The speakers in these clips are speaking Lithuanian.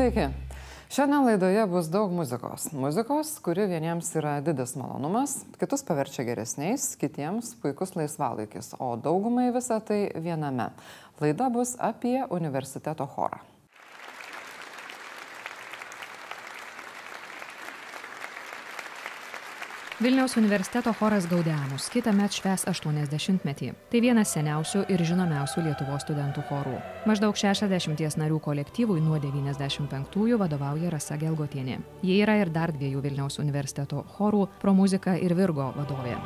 Sveiki. Šiandien laidoje bus daug muzikos. Muzikos, kuri vieniems yra didis malonumas, kitus paverčia geresniais, kitiems puikus laisvalaikis, o daugumai visą tai viename. Laida bus apie universiteto chorą. Vilniaus universiteto choras Gaudeamus kitą metą šves 80-metį. Tai vienas seniausių ir žinomiausių Lietuvos studentų chorų. Maždaug 60 narių kolektyvui nuo 95-ųjų vadovauja Rasa Gelgotienė. Jie yra ir dar dviejų Vilniaus universiteto chorų - Pro muziką ir Virgo vadovė.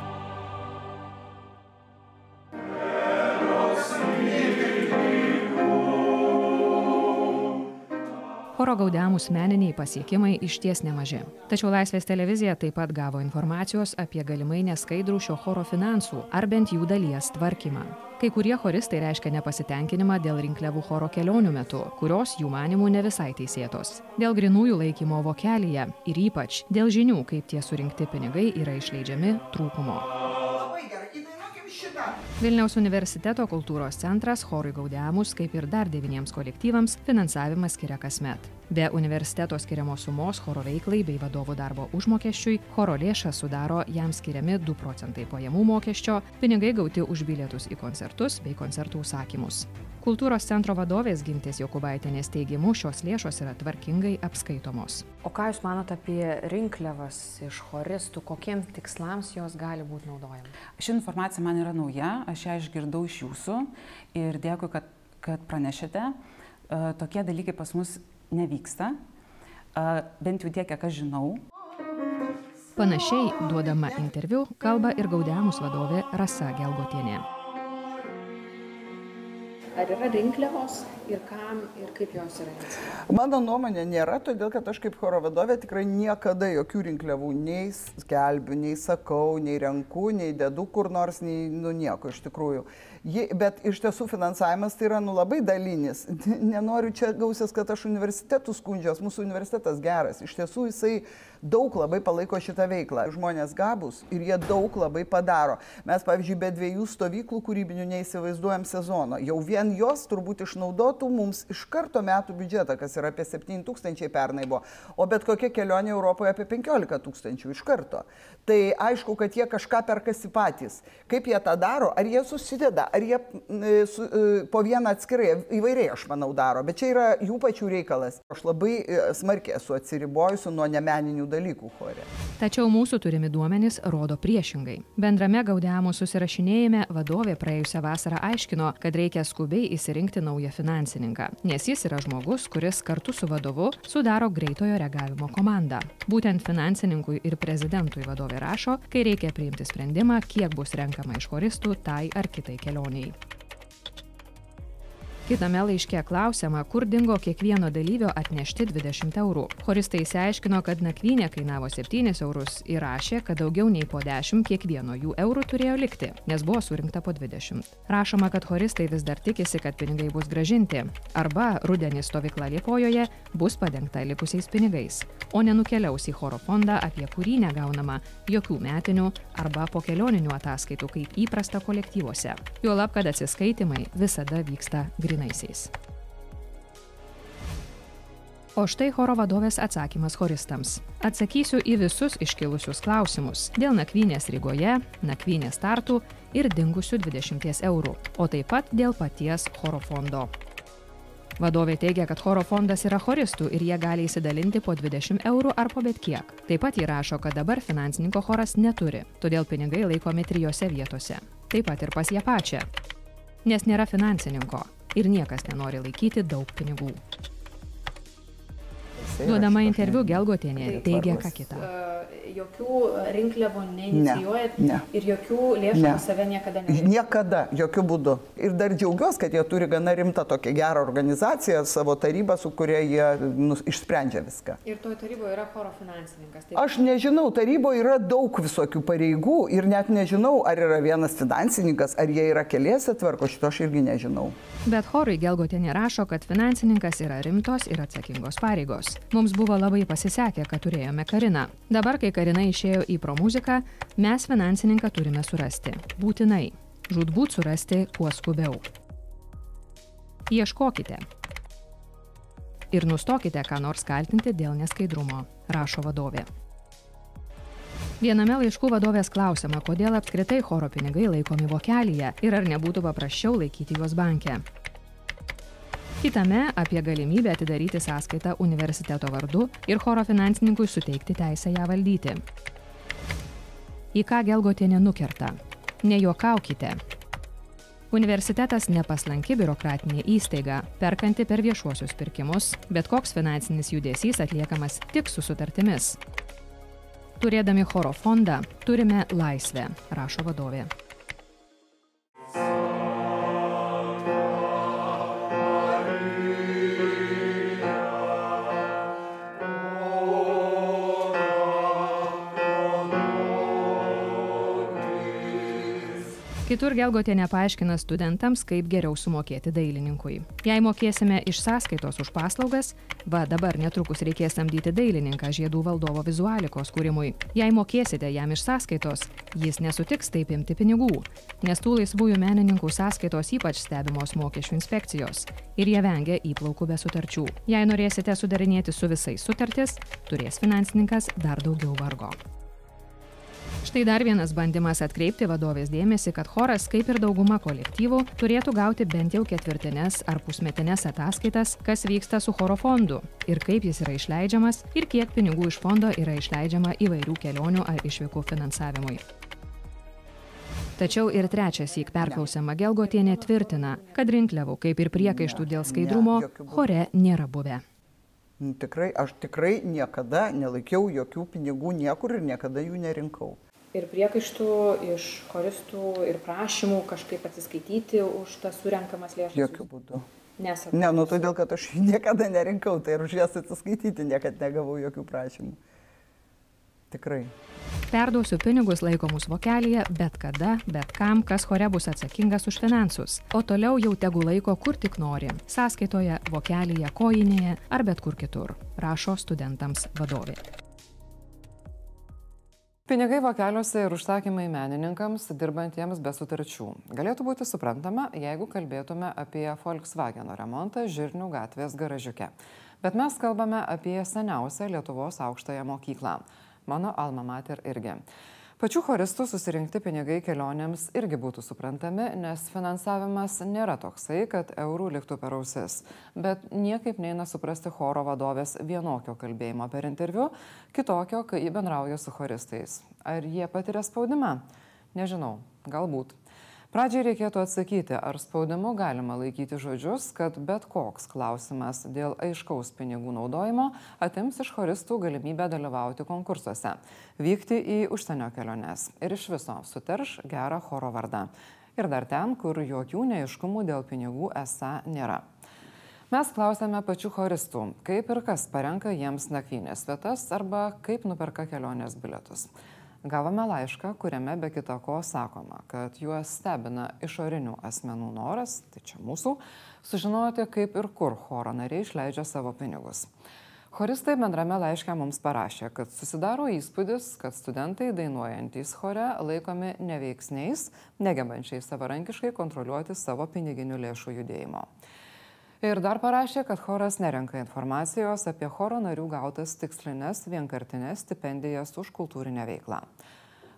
Choro gaudiamus meniniai pasiekimai išties nemaži. Tačiau Laisvės televizija taip pat gavo informacijos apie galimai neskaidrų šio choro finansų ar bent jų dalies tvarkymą. Kai kurie choristai reiškia nepasitenkinimą dėl rinkliavų choro kelionių metu, kurios jų manimų ne visai teisėtos. Dėl grinųjų laikymo vokelyje ir ypač dėl žinių, kaip tie surinkti pinigai yra išleidžiami trūkumo. Vilniaus universiteto kultūros centras chorui Gaudiamus, kaip ir dar devyniems kolektyvams, finansavimą skiria kasmet. Be universiteto skiriamos sumos choro veiklai bei vadovų darbo užmokesčiui, choro lėšas sudaro jam skiriami 2 procentai pajamų mokesčio, pinigai gauti už bilietus į koncertus bei koncertų užsakymus. Kultūros centro vadovės Gintės Jokubaitinės teigimu šios lėšos yra tvarkingai apskaitomos. O ką Jūs manote apie rinkliavas iš choristų, kokiems tikslams jos gali būti naudojamos? Ši informacija man yra nauja, aš ją išgirdau iš Jūsų ir dėkui, kad, kad pranešėte. Tokie dalykai pas mus nevyksta, bent jau tiek, kiek aš žinau. Panašiai, duodama interviu, kalba ir Gaudiamus vadovė Rasa Gelgotienė. Ar yra rinkliavos ir kam ir kaip jos yra? Mano nuomonė nėra, todėl kad aš kaip choro vadovė tikrai niekada jokių rinkliavų nei skelbiu, nei sakau, nei renku, nei dedu kur nors, nei nu nieko iš tikrųjų. Je, bet iš tiesų finansavimas tai yra nu labai dalinis. Nenoriu čia gausias, kad aš universitetų skundžios, mūsų universitetas geras. Iš tiesų jisai daug labai palaiko šitą veiklą. Žmonės gabus ir jie daug labai padaro. Mes, pavyzdžiui, be dviejų stovyklų kūrybinių neįsivaizduojam sezono. Jau vien jos turbūt išnaudotų mums iš karto metų biudžetą, kas yra apie 7 tūkstančiai pernai buvo, o bet kokia kelionė Europoje apie 15 tūkstančių iš karto. Tai aišku, kad jie kažką perkasi patys. Kaip jie tą daro, ar jie susideda, ar jie su, po vieną atskirai, įvairiai aš manau daro, bet čia yra jų pačių reikalas. Aš labai smarkiai esu atsiribojusi nuo nemeninių dalykų chore. Tačiau mūsų turimi duomenys rodo priešingai. Bendrame gaudiamų susirašinėjime vadovė praėjusią vasarą aiškino, kad reikia skubiai įsirinkti naują finansininką, nes jis yra žmogus, kuris kartu su vadovu sudaro greitojo reagavimo komandą. Būtent finansininkui ir prezidentui vadovė rašo, kai reikia priimti sprendimą, kiek bus renkama iš choristų tai ar kitai kelioniai. Kitame laiške klausiama, kur dingo kiekvieno dalyvio atnešti 20 eurų. Choristai įsiaiškino, kad nakvynė kainavo 7 eurus ir rašė, kad daugiau nei po 10 kiekvieno jų eurų turėjo likti, nes buvo surinkta po 20. Rašoma, kad choristai vis dar tikisi, kad pinigai bus gražinti. Arba rudenį stovykla Liepojoje bus padengta likusiais pinigais, o nenukeliaus į choro fondą, apie kurį negaunama jokių metinių arba po kelioninių ataskaitų, kaip įprasta kolektyvuose. Juolab, kad atsiskaitimai visada vyksta grįžti grinaisiais. O štai choro vadovės atsakymas choristams. Atsakysiu į visus iškilusius klausimus dėl nakvynės Rygoje, nakvynės startų ir dingusių 20 eurų, o taip pat dėl paties choro fondo. Vadovė teigia, kad choro fondas yra choristų ir jie gali įsidalinti po 20 eurų ar po bet kiek. Taip pat įrašo, kad dabar finansininko choras neturi, todėl pinigai laikomi trijose vietose. Taip pat ir pas ją pačią. Nes nėra finansininko ir niekas nenori laikyti daug pinigų. Duodama interviu Gelgotienė teigia ką kitą. Jokių rinkliavų neinicijuojat Ne, ne. ir jokių lėšų Ne. save niekada ne. Niekada, jokių būdų. Ir dar džiaugiuosi, kad jie turi gana rimtą tokią gerą organizaciją, savo tarybą, su kuria jie nu, išsprendžia viską. Ir toje taryboje yra choro finansininkas. Tai Aš nežinau, taryboje yra daug visokių pareigų ir net nežinau, ar yra vienas finansininkas, ar jie yra keliese tvarko, šito aš irgi nežinau. Bet chorui Gelgotienė rašo, kad finansininkas yra rimtos ir atsakingos pareigos. Mums buvo labai pasisekę, kad turėjome Kariną. Dabar, kai Karina išėjo į promuziką, mes finansininką turime surasti. Būtinai. Žudbūt surasti kuo skubiau. Ieškokite. Ir nustokite ką nors kaltinti dėl neskaidrumo, rašo vadovė. Viename laiškų vadovės klausima, kodėl apskritai choro pinigai laikomi vokelyje ir ar nebūtų paprasčiau laikyti juos banke. Kitame apie galimybę atidaryti sąskaitą universiteto vardu ir choro finansininkui suteikti teisę ją valdyti. Į ką Gelgotienė nukerta? Nejuokaukite. Universitetas nepaslanki biurokratinė įstaiga, perkanti per viešuosius pirkimus, bet koks finansinis judesys atliekamas tik su sutartimis. Turėdami choro fondą turime laisvę, rašo vadovė. Kitur Gelgotienė paaiškina studentams, kaip geriau sumokėti dailininkui. Jei mokėsime iš sąskaitos už paslaugas, va dabar netrukus reikės samdyti dailininką žiedų valdovo vizualikos kūrimui. Jei mokėsite jam iš sąskaitos, jis nesutiks taip imti pinigų, nes tų laisvųjų menininkų sąskaitos ypač stebimos mokesčių inspekcijos ir jie vengia įplaukų be sutarčių. Jei norėsite sudarinėti su visais sutartis, turės finansininkas dar daugiau vargo. Štai dar vienas bandymas atkreipti vadovės dėmesį, kad choras, kaip ir dauguma kolektyvų, turėtų gauti bent jau ketvirtinės ar pusmetinės ataskaitas, kas vyksta su choro fondu ir kaip jis yra išleidžiamas ir kiek pinigų iš fondo yra išleidžiama įvairių kelionių ar išvykų finansavimui. Tačiau ir trečias įk perklausiama Gelgotienė tvirtina, kad rinkliavų, kaip ir priekaištų dėl skaidrumo, chore nėra buvę. Tikrai, aš tikrai niekada nelaikiau jokių pinigų niekur ir niekada jų nerinkau ir priekaištų iš choristų ir prašymų kažkaip atsiskaityti už tas surenkamas lėšas? Jokių būdų. Nesakau. Ne, nu todėl, kad aš niekada nerinkau, tai ir už jas atsiskaityti niekada negavau jokių prašymų. Tikrai. Perduosiu pinigus laikomus vokelėje bet kada, bet kam, kas chore bus atsakingas už finansus. O toliau jau tegu laiko kur tik nori - sąskaitoje, vokelėje, kojinėje ar bet kur kitur, rašo studentams vadovė. Pinigai vokeliuose ir užsakymai menininkams dirbantiems be sutarčių. Galėtų būti suprantama, jeigu kalbėtume apie Volkswagen remontą Žirnių gatvės garažiuke. Bet mes kalbame apie seniausią Lietuvos aukštąją mokyklą. Mano alma mater irgi. Pačių choristų susirinkti pinigai kelionėms irgi būtų suprantami, nes finansavimas nėra toksai, kad eurų liktų per ausis. Bet niekaip neina suprasti choro vadovės vienokio kalbėjimo per interviu, kitokio, kai jį bendrauja su choristais. Ar jie patiria spaudimą? Nežinau, galbūt. Pradžiai reikėtų atsakyti, ar spaudimu galima laikyti žodžius, kad bet koks klausimas dėl aiškaus pinigų naudojimo atims iš choristų galimybę dalyvauti konkursuose, vykti į užsienio keliones ir iš viso suterš gerą choro vardą. Ir dar ten, kur jokių neiškumų dėl pinigų esą nėra. Mes klausėme pačių choristų, kaip ir kas parenka jiems nakvynės vietas arba kaip nuperka kelionės bilietus. Gavome laišką, kuriame be kita ko sakoma, kad juos stebina išorinių asmenų noras, tai čia mūsų, sužinoti, kaip ir kur choro nariai išleidžia savo pinigus. Choristai bendrame laiške mums parašė, kad susidaro įspūdis, kad studentai dainuojantys chore laikomi neveiksniais, negebančiais savarankiškai kontroliuoti savo piniginių lėšų judėjimo. Ir dar parašė, kad choras nerenka informacijos apie choro narių gautas tikslinės vienkartinės stipendijas už kultūrinę veiklą.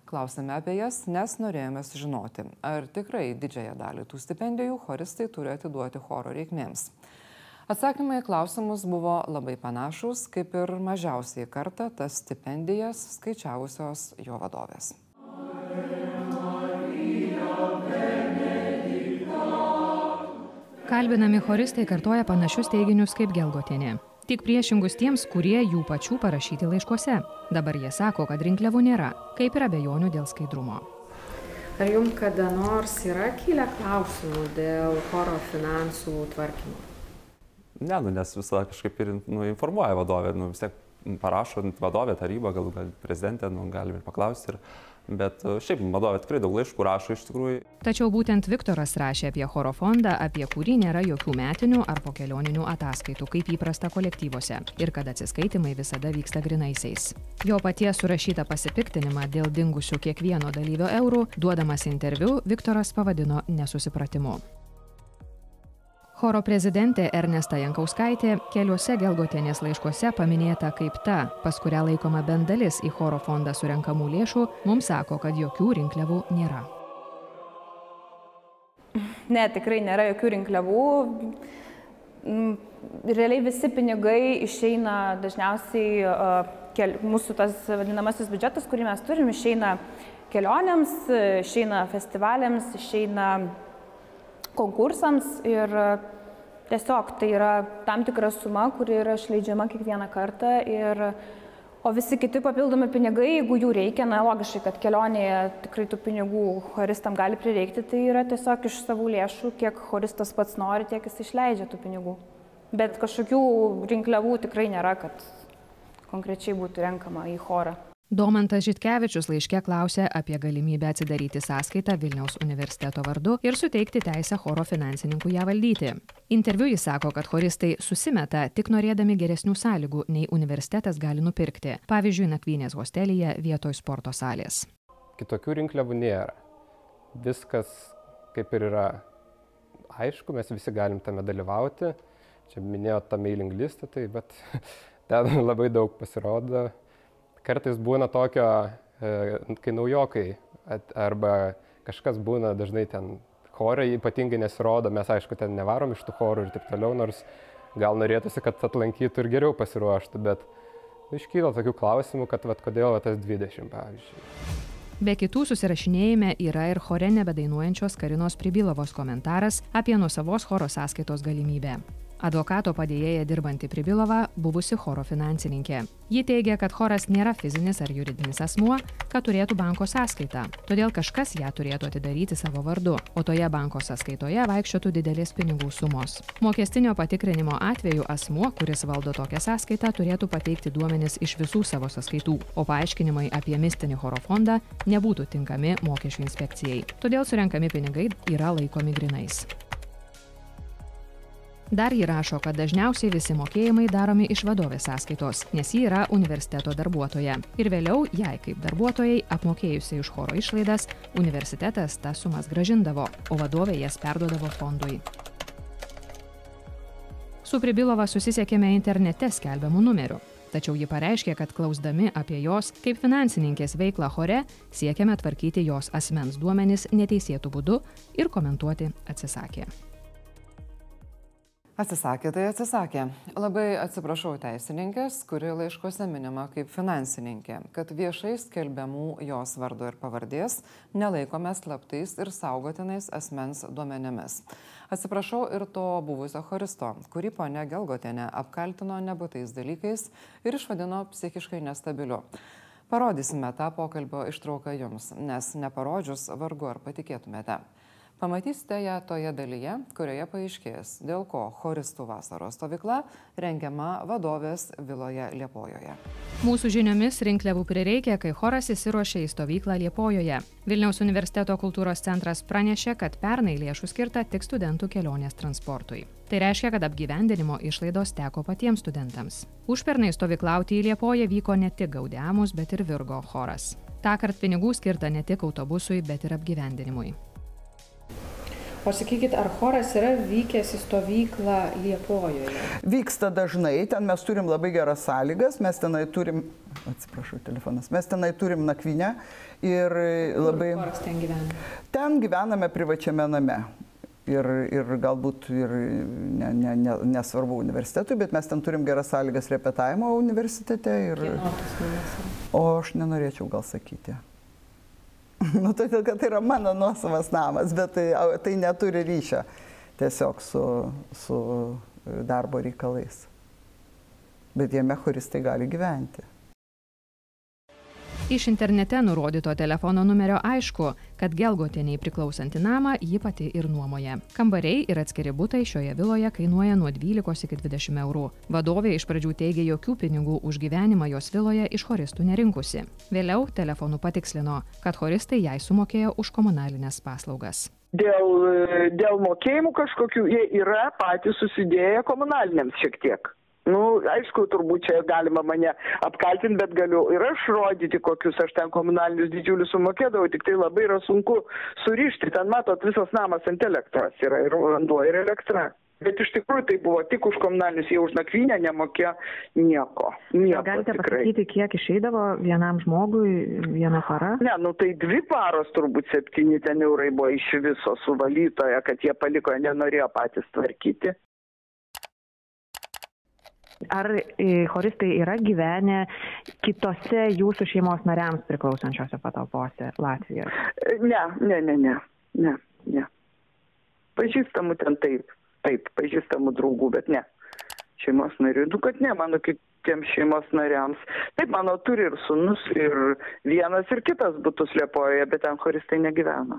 Klausėme apie jas, nes norėjome sužinoti, ar tikrai didžiąją dalį tų stipendijų choristai turi atiduoti choro reikmėms. Atsakymai į klausimus buvo labai panašus, kaip ir mažiausiai kartą tas stipendijas skaičiavusios jo vadovės. Kalbinami choristai kartoja panašius teiginius kaip Gelgotienė. Tik priešingus tiems, kurie jų pačių parašyti laiškuose. Dabar jie sako, kad rinkliavų nėra, kaip ir abejonių dėl skaidrumo. Ar jums kada nors yra kilę klausimų dėl choro finansų tvarkymo? Ne, nu, nes visą kažkaip ir nu, informuoja vadovė, nu, vis tiek parašo vadovė, taryba, gal, gal prezidentė, nu, galim ir paklausti. Ir Bet e, šiaip vadovė tikrai daug laiškų rašo iš tikrųjų. Tačiau būtent Viktoras rašė apie choro fondą, apie kurį nėra jokių metinių ar po kelioninių ataskaitų, kaip įprasta kolektyvuose, ir kad atsiskaitimai visada vyksta grinaisiais. Jo paties surašytą pasipiktinimą dėl dingusių kiekvieno dalyvio eurų, duodamas interviu, Viktoras pavadino nesusipratimu. Choro prezidentė Ernesta Jankauskaitė keliuose Gelgotienės laiškuose paminėta kaip ta, pas kurią laikoma bent dalis į choro fondą surenkamų lėšų, mums sako, kad jokių rinkliavų nėra. Ne, tikrai nėra jokių rinkliavų. Mm, realiai visi pinigai išeina dažniausiai, kel, mūsų tas vadinamasis biudžetas, kurį mes turim, išeina kelionėms, išeina festivaliams, išeina konkursams ir tiesiog tai yra tam tikra suma, kuri yra išleidžiama kiekvieną kartą ir O visi kiti papildomi pinigai, jeigu jų reikia, na logiškai, kad kelionėje tikrai tų pinigų choristam gali prireikti, tai yra tiesiog iš savų lėšų, kiek choristas pats nori, tiek jis išleidžia tų pinigų. Bet kažkokių rinkliavų tikrai nėra, kad konkrečiai būtų renkama į chorą. Domantas Žitkevičius laiške klausė apie galimybę atsidaryti sąskaitą Vilniaus universiteto vardu ir suteikti teisę choro finansininkų ją valdyti. Interviu jis sako, kad choristai susimeta tik norėdami geresnių sąlygų, nei universitetas gali nupirkti. Pavyzdžiui, nakvynės hostelyje vietoj sporto salės. Kitokių rinkliavų nėra. Viskas kaip ir yra aišku, mes visi galim tame dalyvauti. Čia minėjo tą mailing listą, tai bet ten labai daug pasirodo kartais būna tokio, e, kai naujokai arba kažkas būna dažnai ten chorai ypatingai nesirodo, mes aišku ten nevarom iš tų chorų ir taip toliau, nors gal norėtųsi, kad atlankytų ir geriau pasiruoštų, bet nu, iškyla tokių klausimų, kad vat, kodėl vat, tas 20 pavyzdžiui. Be kitų susirašinėjime yra ir chore nebedainuojančios Karinos Pribilovos komentaras apie nuosavos choro sąskaitos galimybę advokato padėjėja dirbanti pribilova buvusi choro finansininkė. Ji teigia kad choras nėra fizinis ar juridinis asmuo kad turėtų banko sąskaitą. Todėl kažkas ją turėtų atidaryti savo vardu o toje banko sąskaitoje vaikščiotų didelės pinigų sumos. Mokestinio patikrinimo atveju asmuo kuris valdo tokią sąskaitą turėtų pateikti duomenis iš visų savo sąskaitų o paaiškinimai apie mistinį choro fondą nebūtų tinkami mokesčių inspekcijai. Todėl surenkami pinigai yra laikomi grynais dar ji rašo kad dažniausiai visi mokėjimai daromi iš vadovės sąskaitos nes ji yra universiteto darbuotoja. Ir vėliau jai kaip darbuotojai apmokėjusiai už choro išlaidas universitetas tas sumas grąžindavo o vadovė jas perduodavo fondui. Su pribilova susisiekėme internete skelbiamu numeriu. Tačiau ji pareiškė kad klausdami apie jos kaip finansininkės veiklą chore siekiame tvarkyti jos asmens duomenis neteisėtu būdu ir komentuoti atsisakė Atsisakė, tai atsisakė. Labai atsiprašau teisininkės, kuri laiškose minima kaip finansininkė, kad viešai skelbiamų jos vardo ir pavardės nelaikome slaptais ir saugotinais asmens duomenimis. Atsiprašau ir to buvusio choristo, kurį ponė Gelgotenė apkaltino nebūtais dalykais ir išvadino psichiškai nestabiliu. Parodysime tą pokalbio ištrauką jums, nes neparodžius vargu ar patikėtumėte. Pamatysite ją toje dalyje, kurioje paaiškės, dėl ko choristų vasaros stovykla rengiama vadovės viloje Liepojoje. Mūsų žiniomis rinkliavų prireikė, kai choras įsiruošė į stovyklą Liepojoje. Vilniaus universiteto kultūros centras pranešė, kad pernai lėšų skirta tik studentų kelionės transportui. Tai reiškia, kad apgyvendinimo išlaidos teko patiems studentams. Užpernai stovyklauti į Liepoją vyko ne tik Gaudiamus, bet ir Virgo choras. Ta kart pinigų skirta ne tik autobusui, bet ir apgyvendinimui. O sakykit, ar choras yra vykęs į stovyklą Liepojoje? Vyksta dažnai, ten mes turim labai geras sąlygas, mes tenai turim, atsiprašau, telefonas, mes tenai turim nakvinę ir labai... Kur choras ten gyvena? Ten gyvename privačiame name. Ir, ir galbūt ir ne, ne, ne, nesvarbu universitetui, bet mes ten turim geras sąlygas repetavimo universitete. Ir... O aš nenorėčiau gal sakyti. nu, todėl, kad tai yra mano nuosavas namas, bet tai, tai neturi ryšio tiesiog su, su darbo reikalais. Bet jame choristai gali gyventi. Iš internete nurodyto telefono numerio aišku, kad gelgotiniai priklausantį namą ji pati ir nuomoja. Kambariai ir atskiri būtai šioje viloje kainuoja nuo 12 iki 20 eurų. Vadovė iš pradžių teigė jokių pinigų už gyvenimą jos viloje iš choristų nerinkusi. Vėliau telefonu patikslino, kad choristai jai sumokėjo už komunalinės paslaugas. Dėl, dėl mokėjimų kažkokių jie yra patys susidėję komunaliniams šiek tiek nu aišku turbūt čia galima mane apkaltint bet galiu ir aš rodyti kokius aš ten komunalinius didžiulius sumokėdavau tiktai labai yra sunku surišti ten matot visas namas ant elektros yra ir vanduo ir elektra Bet iš tikrųjų tai buvo tik už komunalinius, jie už nakvynę nemokėjo nieko. nieko Galite tikrai. pasakyti, kiek išeidavo vienam žmogui vieną parą? Ne, nu tai dvi paros turbūt septyni ten eurai buvo iš viso suvalytoje, kad jie paliko, nenorėjo patys tvarkyti. Ar e, choristai yra gyvenę kitose jūsų šeimos nariams priklausančiose patalpose Latvijoje? Ne, ne, ne, ne, ne, ne. Pažįstamų ten taip, taip, pažįstamų draugų, bet ne. Šeimos narių, nu kad ne, mano kitiems šeimos nariams. Taip, mano turi ir sunus, ir vienas, ir kitas būtų slėpojoje, bet ten choristai negyveno.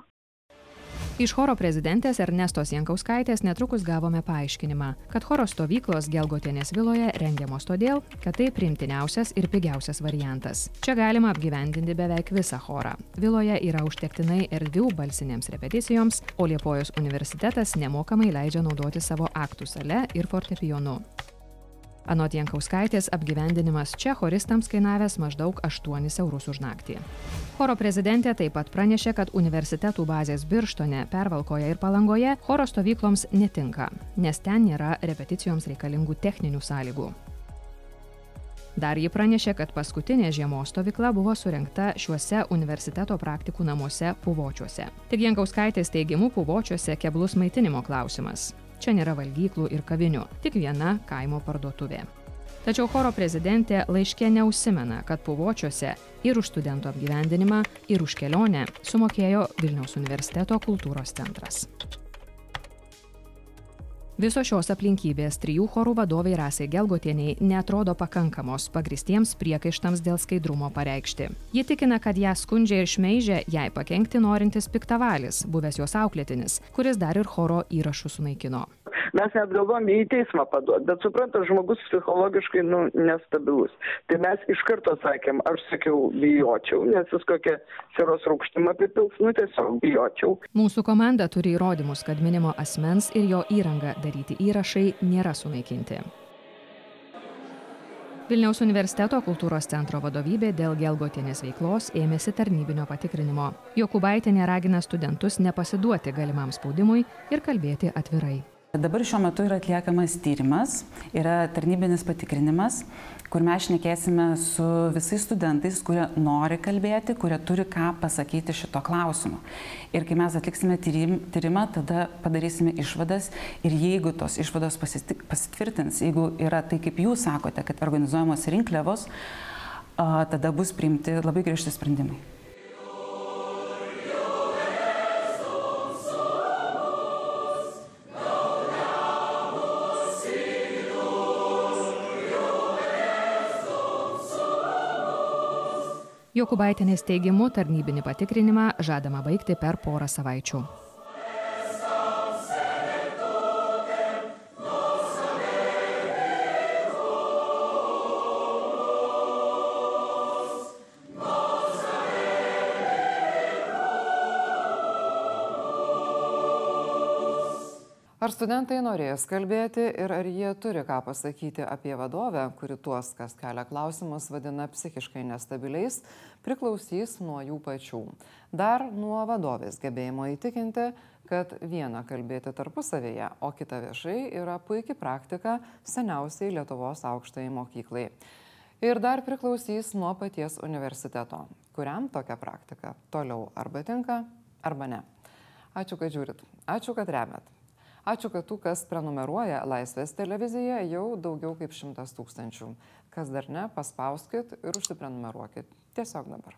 Iš choro prezidentės Ernestos Jankauskaitės netrukus gavome paaiškinimą, kad choro stovyklos Gelgotienės viloje rengiamos todėl, kad tai primtiniausias ir pigiausias variantas. Čia galima apgyvendinti beveik visą chorą. Viloje yra užtektinai erdvių balsinėms repeticijoms, o Liepojos universitetas nemokamai leidžia naudoti savo aktų sale ir fortepijonu. Anot Jankauskaitės apgyvendinimas čia choristams kainavęs maždaug 8 eurus už naktį. Choro prezidentė taip pat pranešė, kad universitetų bazės Birštone, Pervalkoje ir Palangoje choro stovykloms netinka, nes ten nėra repeticijoms reikalingų techninių sąlygų. Dar ji pranešė, kad paskutinė žiemos stovykla buvo surinkta šiuose universiteto praktikų namuose Puvočiuose. Tik Jankauskaitės teigimu Puvočiuose keblus maitinimo klausimas. Čia nėra valgyklų ir kavinių, tik viena kaimo parduotuvė. Tačiau choro prezidentė laiškė neužsimena, kad puvočiuose ir už studentų apgyvendinimą, ir už kelionę sumokėjo Vilniaus universiteto kultūros centras. Visos šios aplinkybės trijų chorų vadovai Rasai Gelgotieniai netrodo pakankamos pagristiems priekaištams dėl skaidrumo pareikšti. Ji tikina, kad ją skundžia ir šmeižia jai pakengti norintis piktavalis, buvęs jos auklėtinis, kuris dar ir choro įrašų sunaikino. Mes net galvom jį į teismą paduoti, bet suprantat, žmogus psichologiškai nu, nestabilus. Tai mes iš karto sakėm, aš sakiau, bijočiau, nes jis kokią siros rūkštimą apipils, nu tiesiog bijočiau. Mūsų komanda turi įrodymus, kad minimo asmens ir jo įranga daryti įrašai nėra sunaikinti. Vilniaus universiteto kultūros centro vadovybė dėl gelgotienės veiklos ėmėsi tarnybinio patikrinimo. Jokubaitinė ragina studentus nepasiduoti galimam spaudimui ir kalbėti atvirai. Dabar šiuo metu yra atliekamas tyrimas, yra tarnybinis patikrinimas, kur mes šnekėsime su visais studentais, kurie nori kalbėti, kurie turi ką pasakyti šito klausimu. Ir kai mes atliksime tyrim, tyrimą, tada padarysime išvadas ir jeigu tos išvados pasitvirtins, jeigu yra tai, kaip jūs sakote, kad organizuojamos rinkliavos, tada bus priimti labai griežti sprendimai. Jokubaitinės teigimu tarnybinį patikrinimą žadama baigti per porą savaičių. Ar studentai norės kalbėti ir ar jie turi ką pasakyti apie vadovę, kuri tuos, kas kelia klausimus, vadina psichiškai nestabiliais, priklausys nuo jų pačių. Dar nuo vadovės gebėjimo įtikinti, kad viena kalbėti tarpusavėje, o kita viešai yra puikia praktika seniausiai Lietuvos aukštai mokyklai. Ir dar priklausys nuo paties universiteto, kuriam tokia praktika toliau arba tinka, arba ne. Ačiū, kad žiūrit. Ačiū, kad remet. Ačiū, kad tų, kas prenumeruoja Laisvės televiziją, jau daugiau kaip šimtas tūkstančių. Kas dar ne, paspauskit ir užsiprenumeruokit. Tiesiog dabar.